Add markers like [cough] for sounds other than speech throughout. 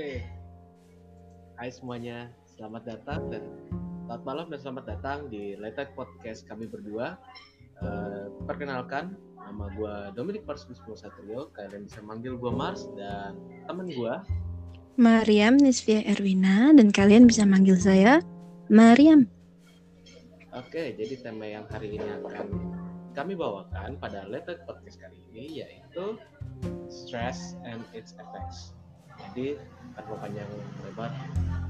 Oke. Hai semuanya, selamat datang dan selamat malam dan selamat datang di Night Podcast kami berdua. Eh, perkenalkan, nama gue Dominic Mars Wismo Satrio. Kalian bisa manggil gue Mars dan temen gue. Mariam Nisvia Erwina dan kalian bisa manggil saya Mariam. Oke, jadi tema yang hari ini akan kami bawakan pada Night Podcast kali ini yaitu Stress and its Effects. Jadi tanpa panjang lebar,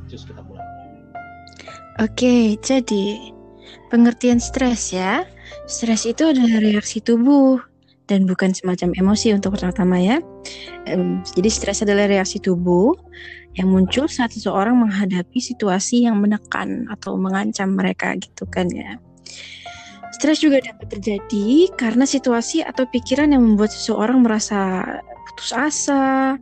cus kita mulai. Oke, jadi pengertian stres ya. Stres itu adalah reaksi tubuh dan bukan semacam emosi untuk pertama-tama ya. Em, jadi stres adalah reaksi tubuh yang muncul saat seseorang menghadapi situasi yang menekan atau mengancam mereka gitu kan ya. Stres juga dapat terjadi karena situasi atau pikiran yang membuat seseorang merasa putus asa,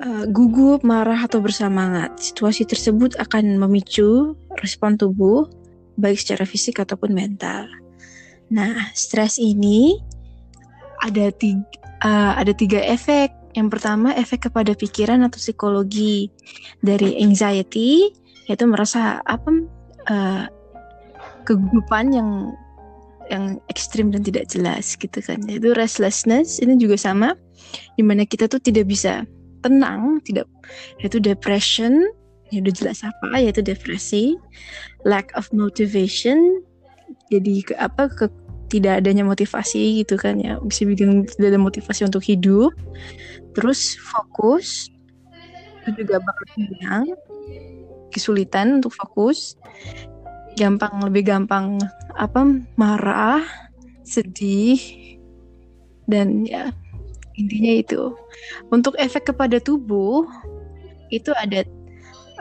eh, gugup, marah, atau bersemangat. Situasi tersebut akan memicu respon tubuh, baik secara fisik ataupun mental. Nah, stres ini ada tiga, ada tiga efek. Yang pertama, efek kepada pikiran atau psikologi dari anxiety, yaitu merasa apa eh, kegugupan yang yang ekstrim dan tidak jelas gitu kan. Itu restlessness ini juga sama, di mana kita tuh tidak bisa tenang, tidak yaitu depression, ya udah jelas apa, yaitu depresi, lack of motivation, jadi ke apa ke tidak adanya motivasi gitu kan ya bisa bikin tidak ada motivasi untuk hidup terus fokus itu juga bakal hilang kesulitan untuk fokus gampang lebih gampang apa marah sedih dan ya intinya itu. Untuk efek kepada tubuh itu ada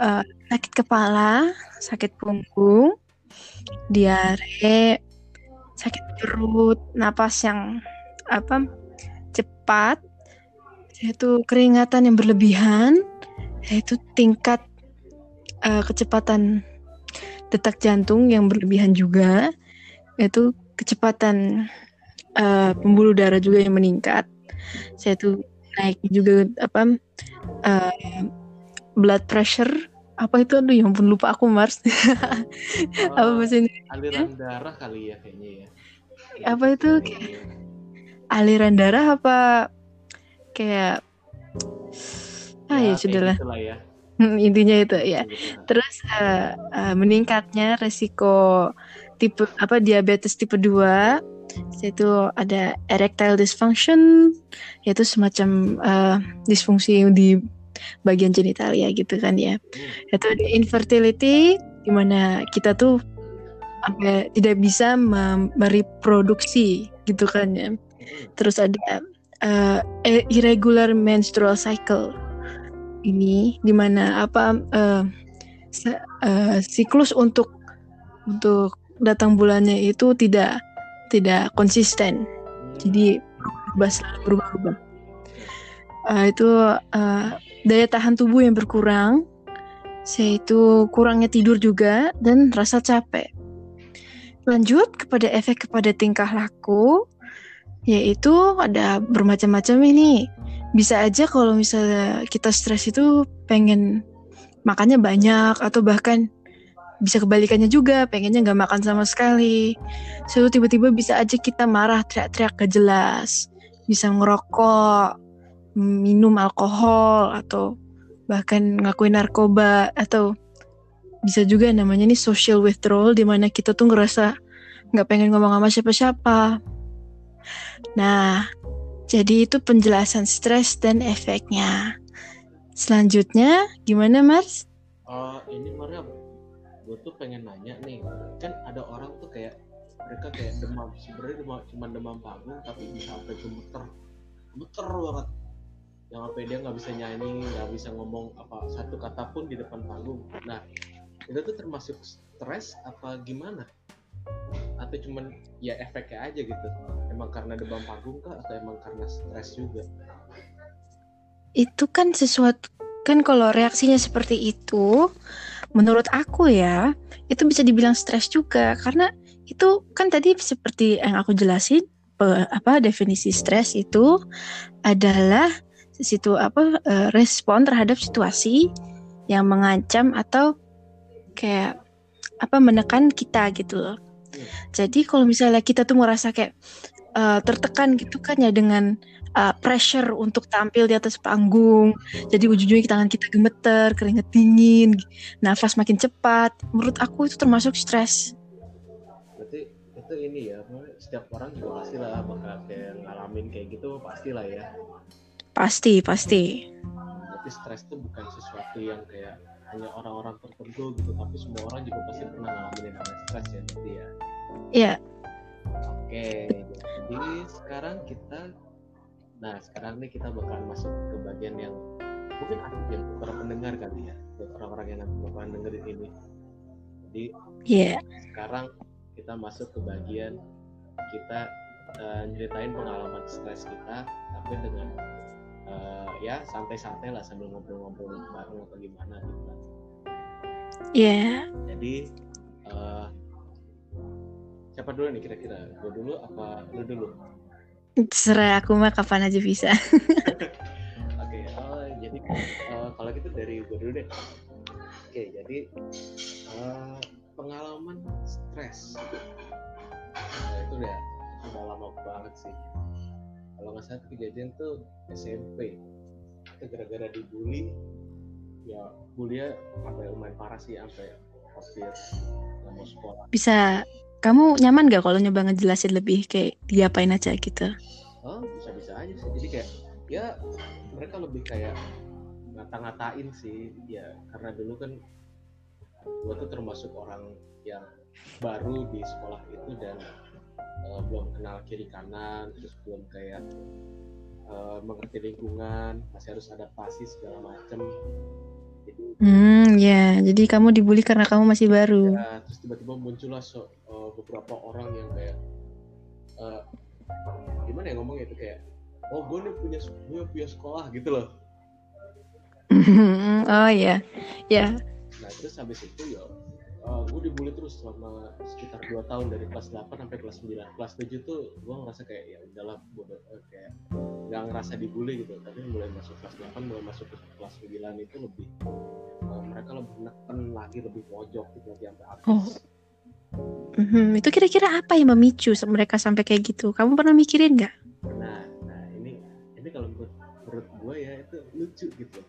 uh, sakit kepala sakit punggung diare sakit perut, napas yang apa cepat, yaitu keringatan yang berlebihan, yaitu tingkat uh, kecepatan detak jantung yang berlebihan juga, yaitu kecepatan uh, pembuluh darah juga yang meningkat, yaitu naik juga apa uh, blood pressure apa itu? Aduh yang pun lupa aku Mars. Oh, [laughs] apa ini aliran darah kali ya kayaknya ya. apa itu? Kayak aliran darah apa kayak ah ya, kayak sudahlah. ya. Hmm, intinya itu ya. Gitu. terus eh, eh, meningkatnya resiko tipe apa diabetes tipe 2 yaitu ada erectile dysfunction yaitu semacam eh, disfungsi di bagian genitalia gitu kan ya. Yaitu ada infertility di mana kita tuh apa, tidak bisa mereproduksi gitu kan ya. Hmm. terus ada uh, irregular menstrual cycle ini di mana apa uh, uh, siklus untuk untuk datang bulannya itu tidak tidak konsisten. Jadi berubah selalu berubah-ubah. Uh, itu uh, daya tahan tubuh yang berkurang yaitu kurangnya tidur juga dan rasa capek. Lanjut kepada efek kepada tingkah laku yaitu ada bermacam-macam ini. Bisa aja kalau misalnya kita stres itu pengen makannya banyak atau bahkan bisa kebalikannya juga pengennya nggak makan sama sekali so tiba-tiba bisa aja kita marah teriak-teriak gak jelas bisa ngerokok minum alkohol atau bahkan ngakuin narkoba atau bisa juga namanya nih social withdrawal di mana kita tuh ngerasa nggak pengen ngomong sama siapa-siapa. Nah, jadi itu penjelasan stres dan efeknya. Selanjutnya, gimana Mars? Oh, ini Mariam, gue tuh pengen nanya nih, kan ada orang tuh kayak mereka kayak demam, sebenarnya demam, cuma demam panggung tapi bisa sampai gemeter, gemeter banget. Yang apa dia nggak bisa nyanyi, nggak bisa ngomong apa satu kata pun di depan panggung. Nah, itu tuh termasuk stres apa gimana? Atau cuman ya efeknya aja gitu? Emang karena demam panggung kah atau emang karena stres juga? Itu kan sesuatu kan kalau reaksinya seperti itu, menurut aku ya, itu bisa dibilang stres juga karena itu kan tadi seperti yang aku jelasin pe- apa definisi stres itu adalah situ apa eh, respon terhadap situasi yang mengancam atau kayak apa menekan kita gitu loh. Jadi kalau misalnya kita tuh merasa kayak eh, tertekan gitu kan ya dengan eh, pressure untuk tampil di atas panggung. Jadi ujung-ujungnya tangan kita gemeter, keringet dingin, nafas makin cepat. Menurut aku itu termasuk stres. berarti itu ini ya setiap orang juga pasti lah bakal kayak ngalamin kayak gitu pastilah ya Pasti, pasti. berarti stres itu bukan sesuatu yang kayak hanya orang-orang tertentu gitu tapi semua orang juga pasti pernah ngalamin yang namanya stres ya berarti ya Iya, oke jadi sekarang kita nah sekarang nih kita bakal masuk ke bagian yang mungkin asik ya buat para pendengar kali ya buat orang-orang yang nanti bakalan dengerin ini jadi iya. sekarang kita masuk ke bagian kita eh, nyeritain pengalaman stres kita tapi dengan eh, ya santai-santai lah sambil ngobrol-ngobrol bareng atau gimana gitu lah. Iya. jadi eh, siapa dulu nih kira-kira gue dulu apa lu dulu Terserah aku mah kapan aja bisa. [laughs] oke eh, jadi eh, kalau gitu dari gue dulu deh. Oke jadi eh, pengalaman stres. Nah, itu udah udah lama banget sih. Kalau nggak salah kejadian tuh SMP itu gara-gara dibully. Ya bullynya sampai lumayan parah sih sampai hampir nggak mau sekolah. Bisa kamu nyaman gak kalau nyoba ngejelasin lebih kayak diapain aja gitu? oh bisa-bisa aja sih. Jadi kayak ya mereka lebih kayak ngata-ngatain sih. Ya karena dulu kan gue tuh termasuk orang yang baru di sekolah itu dan eh, belum kenal kiri kanan terus belum kayak eh, mengerti lingkungan masih harus adaptasi segala macem Hmm, ya. Jadi kamu dibully karena kamu masih baru. ya, terus tiba-tiba muncullah so- eh, beberapa orang yang kayak eh, gimana ya ngomongnya itu kayak oh gue nih punya gue punya sekolah gitu loh [laughs] oh ya, ya. nah terus habis itu ya gue dibully terus selama sekitar 2 tahun dari kelas 8 sampai kelas 9 kelas 7 tuh gue ngerasa kayak ya udahlah bodo eh, kayak nggak ngerasa dibully gitu tapi mulai masuk kelas 8 mulai masuk ke kelas 9 itu lebih eh, mereka lebih neken lagi lebih pojok gitu lagi sampai atas Oh. Mhm, Itu kira-kira apa yang memicu mereka sampai kayak gitu? Kamu pernah mikirin nggak? nah nah ini ini kalau menurut menurut gue ya itu lucu gitu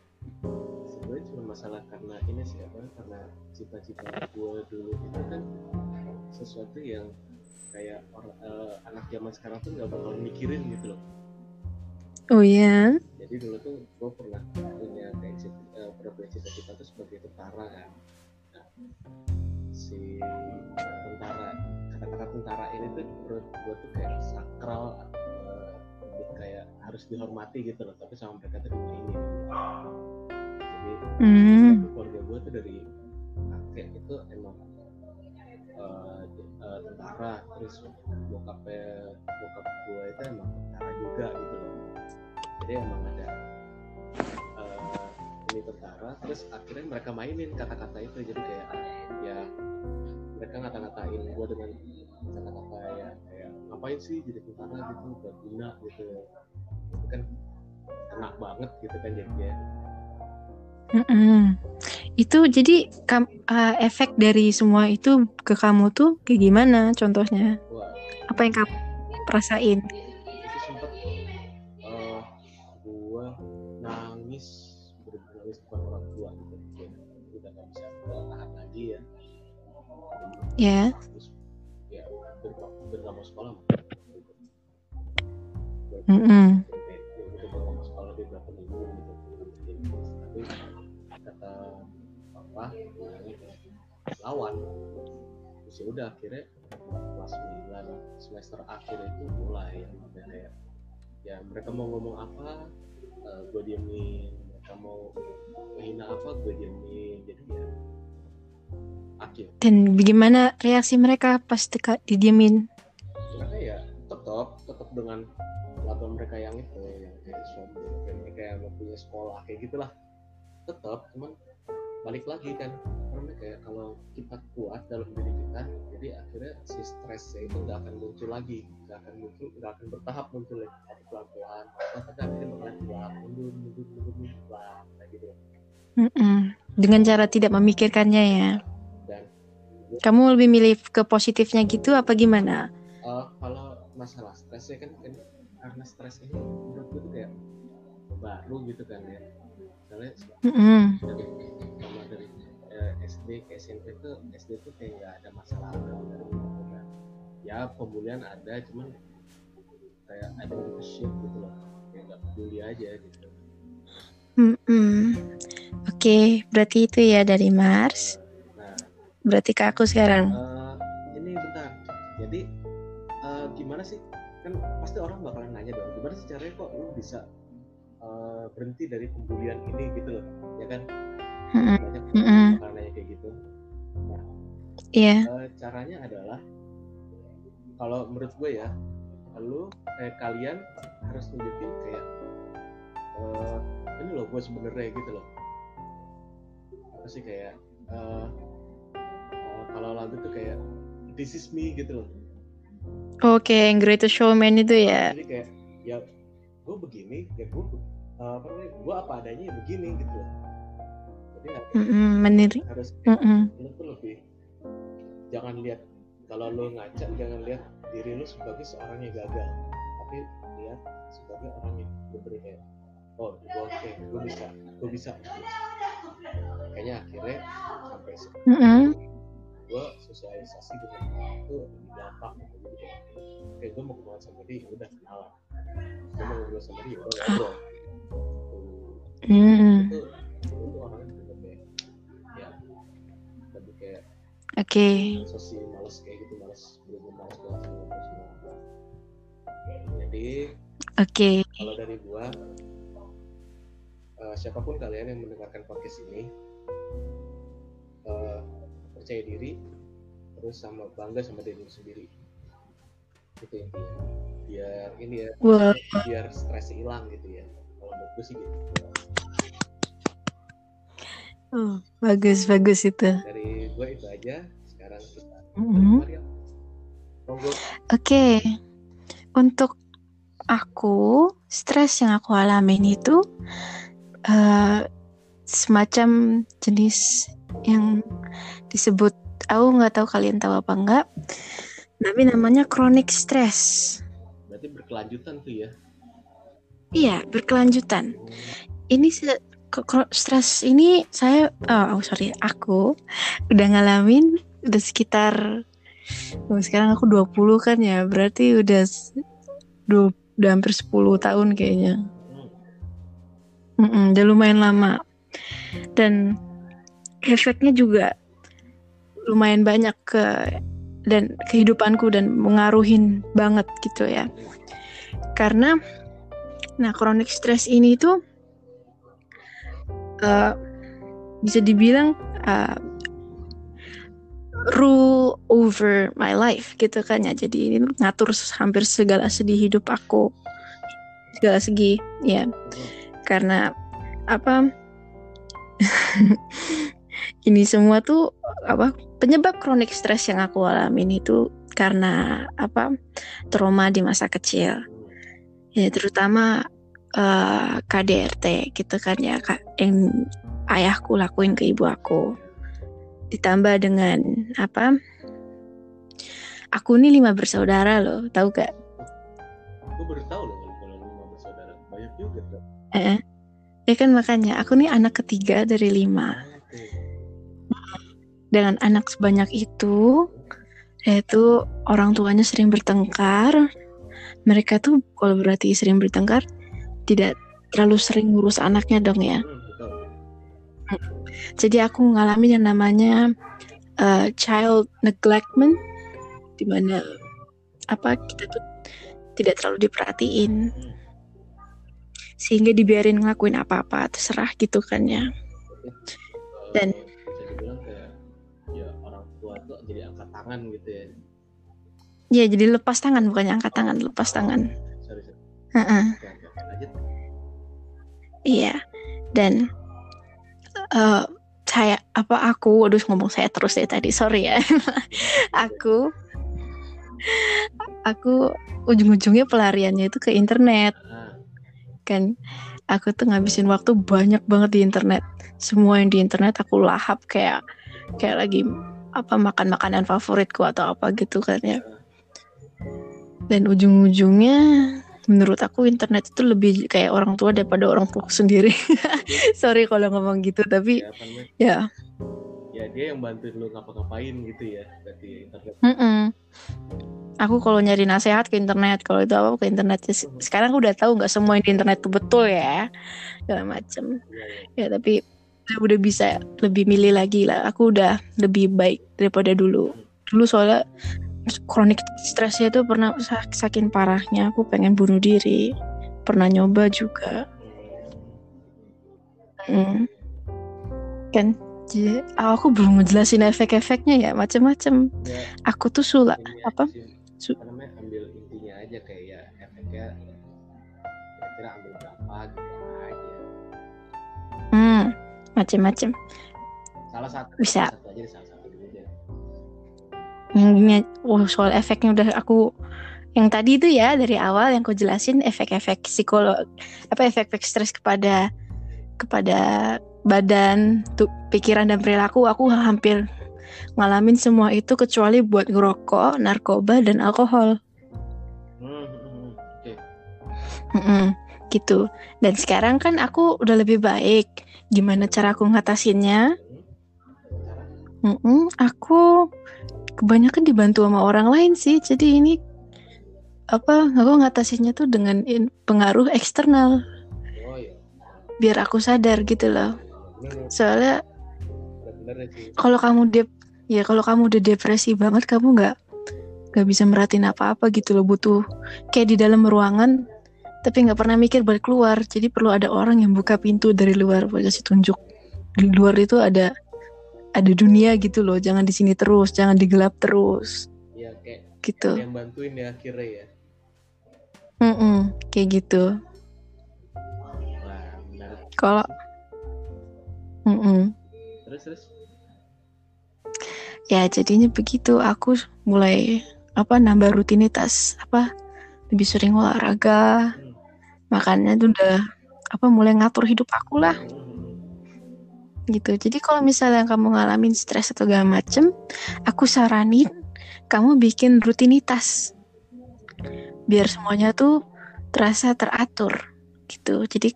masalah karena ini sih apa karena cita-cita gue dulu itu kan sesuatu yang kayak orang eh, anak zaman sekarang tuh nggak bakal mikirin gitu loh. Oh ya. jadi dulu tuh gue pernah punya kayak cita, eh, pernah punya cita-cita tuh sebagai tentara kan. Nah, si tentara kata-kata tentara ini tuh menurut gue tuh kayak sakral lebih kayak harus dihormati gitu loh tapi sama mereka tuh dimainin jadi Hmm. keluarga gue tuh dari kakek itu emang eh, eh, tentara. Terus bokapnya bokap gue itu emang tentara juga gitu loh. Jadi emang ada eh, ini tentara. Terus akhirnya mereka mainin kata-kata itu. Jadi kayak ya mereka ngata-ngatain gue dengan kata-kata ya kayak ngapain sih jadi tentara gitu? Gak guna gitu. Itu kan kena banget gitu kan jadinya Mm-mm. Itu jadi kam- uh, efek dari semua itu ke kamu tuh kayak gimana contohnya? wah Apa yang kamu rasain? itu sempet eh gua nangis nangis depan orang tua gitu udah gak bisa tahan lagi ya Ya. terus ya hampir gak mau sekolah Mm-mm. ya lawan. Terus ya udah akhirnya kelas 9 semester akhir itu mulai yang kayak ya mereka mau ngomong apa gue diemin. Mereka mau menghina apa gue diemin. Jadi ya akhir. Dan bagaimana reaksi mereka pas teka, didiemin? mereka ya tetap tetap dengan latar mereka yang itu yang kayak sombong kayak mereka yang mau punya sekolah kayak gitulah. Tetap cuman balik lagi kan karena kayak kalau kita kuat dalam diri kita jadi akhirnya si stresnya itu nggak akan muncul lagi nggak akan muncul nggak akan bertahap muncul lagi tapi pelan pelan tapi akhirnya bakalan pelan mundur mundur mundur mundur pelan kayak gitu Mm-mm. Dengan cara tidak memikirkannya ya. dan Kamu lebih milih ke positifnya gitu apa gimana? eh, kalau masalah stresnya kan, kan karena stres ini menurut gue tuh kayak baru gitu kan ya misalnya dari sama dari eh, SD ke SMP tuh SD tuh kayak nggak ada masalah apa ya pembulian ada cuman kayak ada gitu shit gitu loh kayak nggak peduli aja gitu Mm-mm. Oke, berarti itu ya dari Mars. nah Berarti ke aku sekarang. eh, ini bentar jadi eh, gimana sih kan pasti orang bakalan nanya dong gimana sih caranya kok lu bisa eh, berhenti dari pembulian ini gitu loh ya kan Mm-mm. banyak nanya kayak gitu Iya. Eh, caranya adalah kalau menurut gue ya lu eh, kalian harus tunjukin kayak eh, ini loh gue sebenarnya gitu loh apa sih kayak eh, eh, kalau lagu tuh kayak this is me gitu loh Oke, yang Greatest Showman itu ya. jadi kayak ya gue begini ya gue eh, apa namanya gue apa adanya ya begini gitu loh. Jadi meniri. harus tuh lebih jangan lihat kalau lu ngaca jangan lihat diri lu sebagai seorang yang gagal tapi lihat sebagai orang yang kayak oh gue oke gue bisa gue bisa. Kayaknya akhirnya sampai Mm-mm. gue sosialisasi dengan orang itu lebih gampang gitu kayak gue mau kenalan sama dia ya udah kenalan. Gue mau ngobrol sama dia ya udah ngobrol Tuh. Mm. itu itu orangnya bener kayak ya lebih kayak Oke. kayak gitu belum semua jadi Oke. kalau dari gua eh, siapa pun kalian yang mendengarkan podcast ini eh, percaya diri terus sama bangga sama diri sendiri itu intinya biar ini ya Wah. biar stres hilang gitu ya kalau menurut gue sih gitu Oh, bagus bagus itu. dari gua itu aja sekarang kita. Maria monggo Oke, untuk aku stres yang aku alamin itu eh, semacam jenis yang disebut, aku nggak tahu kalian tahu apa enggak, tapi namanya chronic stress. berarti berkelanjutan tuh ya Iya, berkelanjutan. Ini se- stres ini saya, oh, oh, sorry, aku udah ngalamin udah sekitar, oh, sekarang aku 20 kan ya, berarti udah udah hampir 10 tahun kayaknya. Hmm. Mm-mm, udah lumayan lama. Dan efeknya juga lumayan banyak ke dan kehidupanku dan mengaruhin banget gitu ya. Karena nah chronic stress ini tuh eh, bisa dibilang eh, rule over my life gitu kan ya. Jadi ini ngatur hampir segala segi hidup aku. Segala segi ya karena apa [laughs] ini semua tuh apa penyebab kronik stres yang aku alamin itu karena apa trauma di masa kecil ya terutama eh, KDRT gitu kan ya Kak, yang ayahku lakuin ke ibu aku. Ditambah dengan apa aku ini lima bersaudara loh tahu gak gue baru tahu loh kalau lima bersaudara. Banyak juga tuh eh, ya kan makanya aku nih anak ketiga dari lima. Dengan anak sebanyak itu yaitu orang tuanya sering bertengkar mereka tuh kalau berarti sering bertengkar tidak terlalu sering ngurus anaknya dong ya. Hmm, jadi aku ngalamin yang namanya uh, child neglectment di mana apa kita tuh tidak terlalu diperhatiin. Hmm. sehingga dibiarin ngelakuin apa-apa terserah gitu kan ya. Dan- bisa dibilang kayak ya orang tua tuh jadi angkat tangan gitu ya ya jadi lepas tangan bukannya angkat tangan lepas tangan. Sorry sorry. Oke. lanjut. Iya, dan eh, saya apa aku aduh ngomong saya terus ya tadi sorry ya. [laughs] Aku aku ujung-ujungnya pelariannya itu ke internet. Kan aku tuh ngabisin waktu banyak banget di internet. Semua yang di internet aku lahap kayak kayak lagi apa makan makanan favoritku atau apa gitu kan ya dan ujung-ujungnya menurut aku internet itu lebih kayak orang tua daripada orang tua sendiri. [laughs] Sorry kalau ngomong gitu tapi ya ya. Ya dia yang bantuin lu ngapa-ngapain gitu ya berarti internet. mm-mm. aku kalau nyari nasihat ke internet kalau itu apa ke internet. Se- sekarang aku udah tahu nggak semua yang di internet itu betul ya segala macem. Iya, iya. ya tapi udah, udah bisa lebih milih lagi lah. Aku udah lebih baik daripada dulu. Dulu soalnya kronik stresnya itu pernah sak- saking parahnya aku pengen bunuh diri. Pernah nyoba juga. Mm. kan jadi aku belum ngejelasin efek-efeknya ya macem-macem. Ya, aku tuh sulak ini apa? aja sih, Su- apa namanya ambil intinya aja kayak ya efeknya kira-kira ambil berapa gitu aja. Hmm macem-macem. Salah satu Bisa. satu aja yang gini oh, soal efeknya udah aku yang tadi itu ya dari awal yang kau jelasin efek-efek psikolog apa efek-efek stres kepada kepada badan tuh pikiran dan perilaku aku hampir ngalamin semua itu kecuali buat ngerokok narkoba dan alkohol. Hmm, hmm, hmm. oke. Mm-mm, gitu. Dan sekarang kan aku udah lebih baik. Gimana cara aku ngatasinnya? Cara Mm-mm, aku kebanyakan dibantu sama orang lain sih. Jadi ini apa aku ngatasinnya tuh dengan in- pengaruh eksternal. Oh ya biar aku sadar gitu loh. Soalnya kalau kamu dep ya kalau kamu udah depresi banget kamu nggak nggak bisa merhatiin apa-apa gitu loh. Butuh kayak di dalam ruangan tapi nggak pernah mikir balik keluar. Jadi perlu ada orang yang buka pintu dari luar buat kasih tunjuk. Di luar itu ada ada dunia gitu loh jangan di sini terus jangan digelap terus. Ya kayak gitu. yang bantuin ya akhirnya ya. Mm-mm, kayak gitu. Kalau Mm-mm. terus terus? Ya jadinya begitu. Aku mulai apa nambah rutinitas apa lebih sering olahraga. Hmm. makannya tuh udah apa mulai ngatur hidup aku lah. Hmm, gitu jadi kalau misalnya kamu ngalamin stres atau segala macem aku saranin kamu bikin rutinitas biar semuanya tuh terasa teratur gitu jadi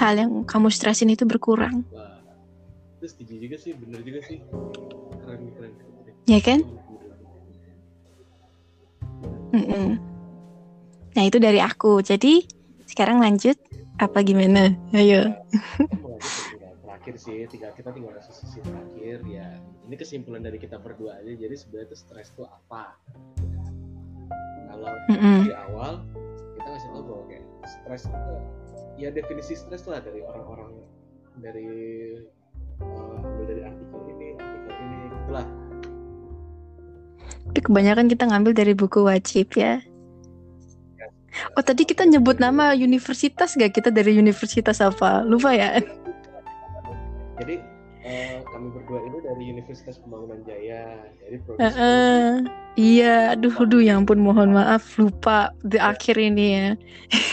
hal yang kamu stresin itu berkurang wah terus setuju juga sih bener juga sih keren keren, keren. ya kan Mm-mm. Nah itu dari aku. Jadi sekarang lanjut apa gimana? Ayo. Kita mau lanjut ke tinggal terakhir sih tinggal kita tinggal ke sisi terakhir ya ini kesimpulan dari kita berdua aja jadi sebenarnya itu stres itu apa kalau Mm-mm. di awal kita ngasih tahu bahwa kayak stres itu ya definisi stres lah dari orang-orang dari ambil dari artikel ini artikel ini itulah Tapi kebanyakan kita ngambil dari buku wajib ya. Oh tadi kita nyebut nama universitas gak? Kita dari universitas apa? Lupa ya. Jadi eh, kami berdua ini dari Universitas Pembangunan Jaya jadi prodi eh. Iya, aduh, aduh, ya ampun, mohon maaf, lupa di akhir ini ya.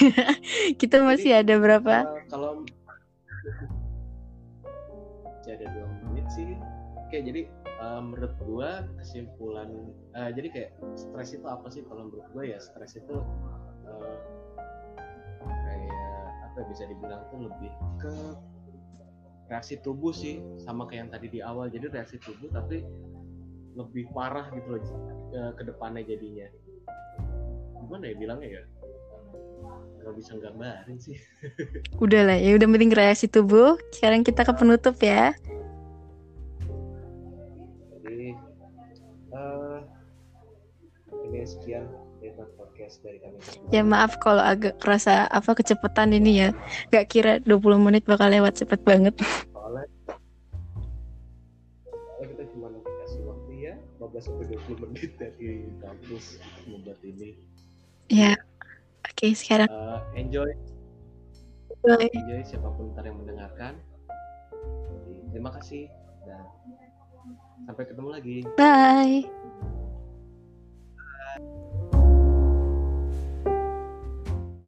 [laughs] kita masih ada berapa? Eh, kalau masih ada dua menit sih oke jadi eh, menurut gua kesimpulan eh, jadi kayak stres itu apa sih kalau menurut gua ya stres itu eh, kayak apa ya, bisa dibilang tuh lebih ke reaksi tubuh sih sama kayak yang tadi di awal. Jadi reaksi tubuh tapi lebih parah gitu loh eh, ke depannya jadinya. Gimana ya bilangnya ya? Nggak bisa gambarin sih. [laughs] Udah lah, ya udah penting reaksi tubuh. Sekarang kita ke penutup ya. Jadi eh ini sekian podcast dari kami. Ya maaf kalau agak kerasa apa kecepatan ini ya. Gak kira 20 menit bakal lewat cepet banget. [laughs] Soalnya soalnya kita cuma dikasih waktu ya 15 sampai 20 menit dari kampus untuk membuat ini. Ya. Oke, sekarang Eh, enjoy, bye. enjoy siapa pun ntar yang mendengarkan. Jadi, terima kasih. dan sampai ketemu lagi Bye.